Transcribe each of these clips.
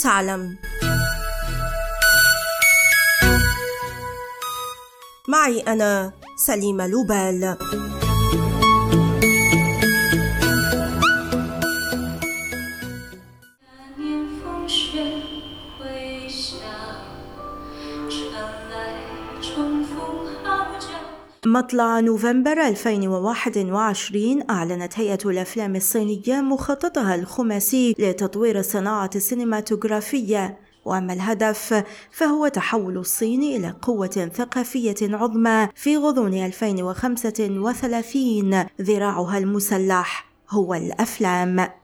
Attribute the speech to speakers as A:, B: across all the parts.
A: لتعلم معي أنا سليمة لوبال. مطلع نوفمبر 2021 أعلنت هيئة الأفلام الصينية مخططها الخماسي لتطوير الصناعة السينماتوغرافية وأما الهدف فهو تحول الصين إلى قوة ثقافية عظمى في غضون 2035 ذراعها المسلح هو الأفلام.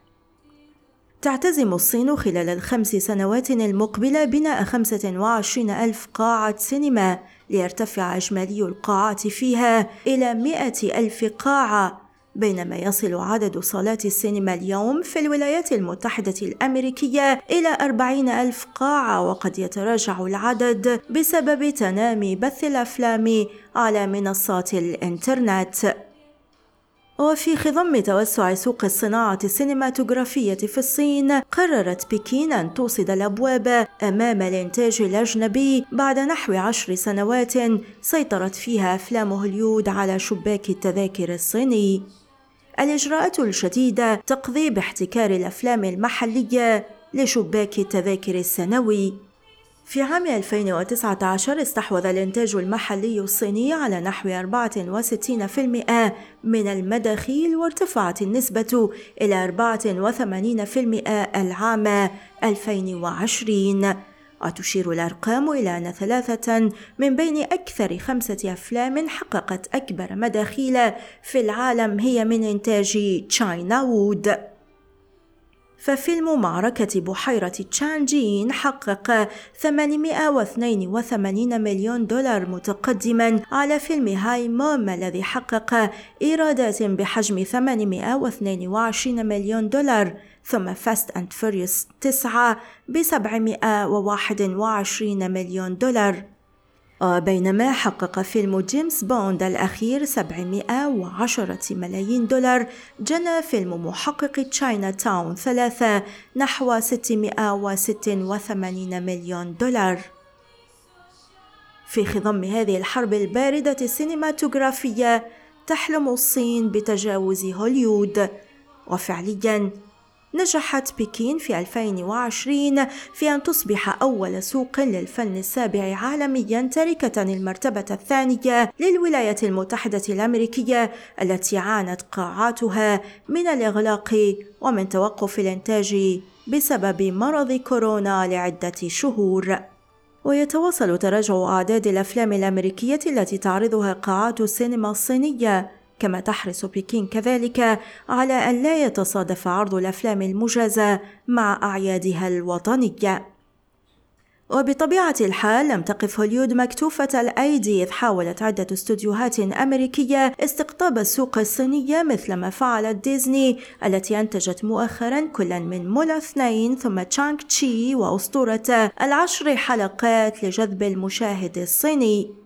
A: تعتزم الصين خلال الخمس سنوات المقبلة بناء 25 ألف قاعة سينما ليرتفع إجمالي القاعات فيها إلى 100 ألف قاعة بينما يصل عدد صالات السينما اليوم في الولايات المتحدة الأمريكية إلى أربعين ألف قاعة وقد يتراجع العدد بسبب تنامي بث الأفلام على منصات الإنترنت. وفي خضم توسع سوق الصناعة السينماتوغرافية في الصين قررت بكين أن توصد الأبواب أمام الإنتاج الأجنبي بعد نحو عشر سنوات سيطرت فيها أفلام هوليود على شباك التذاكر الصيني. الإجراءات الشديدة تقضي باحتكار الأفلام المحلية لشباك التذاكر السنوي. في عام 2019 استحوذ الإنتاج المحلي الصيني على نحو 64% من المداخيل وارتفعت النسبة إلى 84% العام 2020 وتشير الأرقام إلى أن ثلاثة من بين أكثر خمسة أفلام حققت أكبر مداخيل في العالم هي من إنتاج تشاينا وود. ففيلم معركة بحيرة تشانجين حقق 882 مليون دولار متقدما على فيلم Hi, Mom الذي حقق إيرادات بحجم 822 مليون دولار ثم Fast & Furious 9 ب 721 مليون دولار. بينما حقق فيلم جيمس بوند الأخير 710 ملايين دولار جنى فيلم محقق تشاينا تاون ثلاثة نحو 686 مليون دولار. في خضم هذه الحرب الباردة السينماتوغرافية تحلم الصين بتجاوز هوليود. وفعليا نجحت بكين في 2020 في أن تصبح أول سوق للفن السابع عالميا تاركة المرتبة الثانية للولايات المتحدة الأمريكية التي عانت قاعاتها من الإغلاق ومن توقف الإنتاج بسبب مرض كورونا لعدة شهور. ويتواصل تراجع أعداد الأفلام الأمريكية التي تعرضها قاعات السينما الصينية كما تحرص بكين كذلك على أن لا يتصادف عرض الأفلام المجازة مع أعيادها الوطنية. وبطبيعة الحال لم تقف هوليود مكتوفة الأيدي إذ حاولت عدة استوديوهات أمريكية استقطاب السوق الصينية مثلما فعلت ديزني التي أنتجت مؤخرا كلا من مولا اثنين ثم تشانغ تشي وأسطورة العشر حلقات لجذب المشاهد الصيني.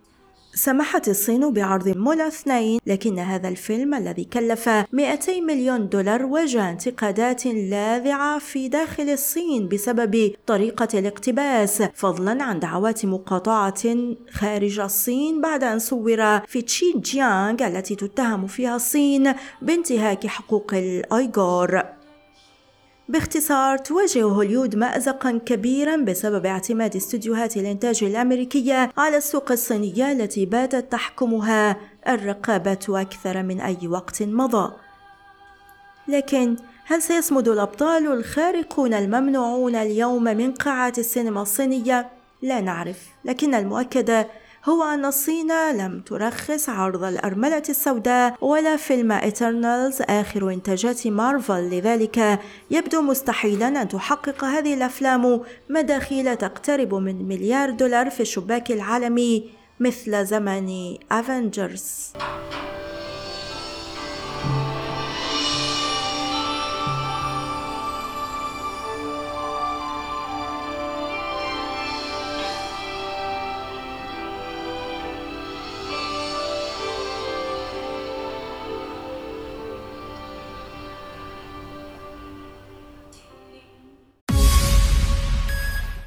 A: سمحت الصين بعرض مولا اثنين لكن هذا الفيلم الذي كلف 200 مليون دولار واجه انتقادات لاذعة في داخل الصين بسبب طريقة الاقتباس فضلا عن دعوات مقاطعة خارج الصين بعد أن صور في تشي جيانغ التي تتهم فيها الصين بانتهاك حقوق الأيغور. باختصار تواجه هوليود مأزقا كبيرا بسبب اعتماد استديوهات الإنتاج الأمريكية على السوق الصينية التي باتت تحكمها الرقابة أكثر من أي وقت مضى. لكن هل سيصمد الأبطال الخارقون الممنوعون اليوم من قاعات السينما الصينية؟ لا نعرف، لكن المؤكد هو أن الصين لم ترخص عرض الأرملة السوداء ولا فيلم Eternals آخر إنتاجات مارفل لذلك. يبدو مستحيلا أن تحقق هذه الأفلام. مداخيل تقترب من مليار دولار في الشباك العالمي مثل زمن Avengers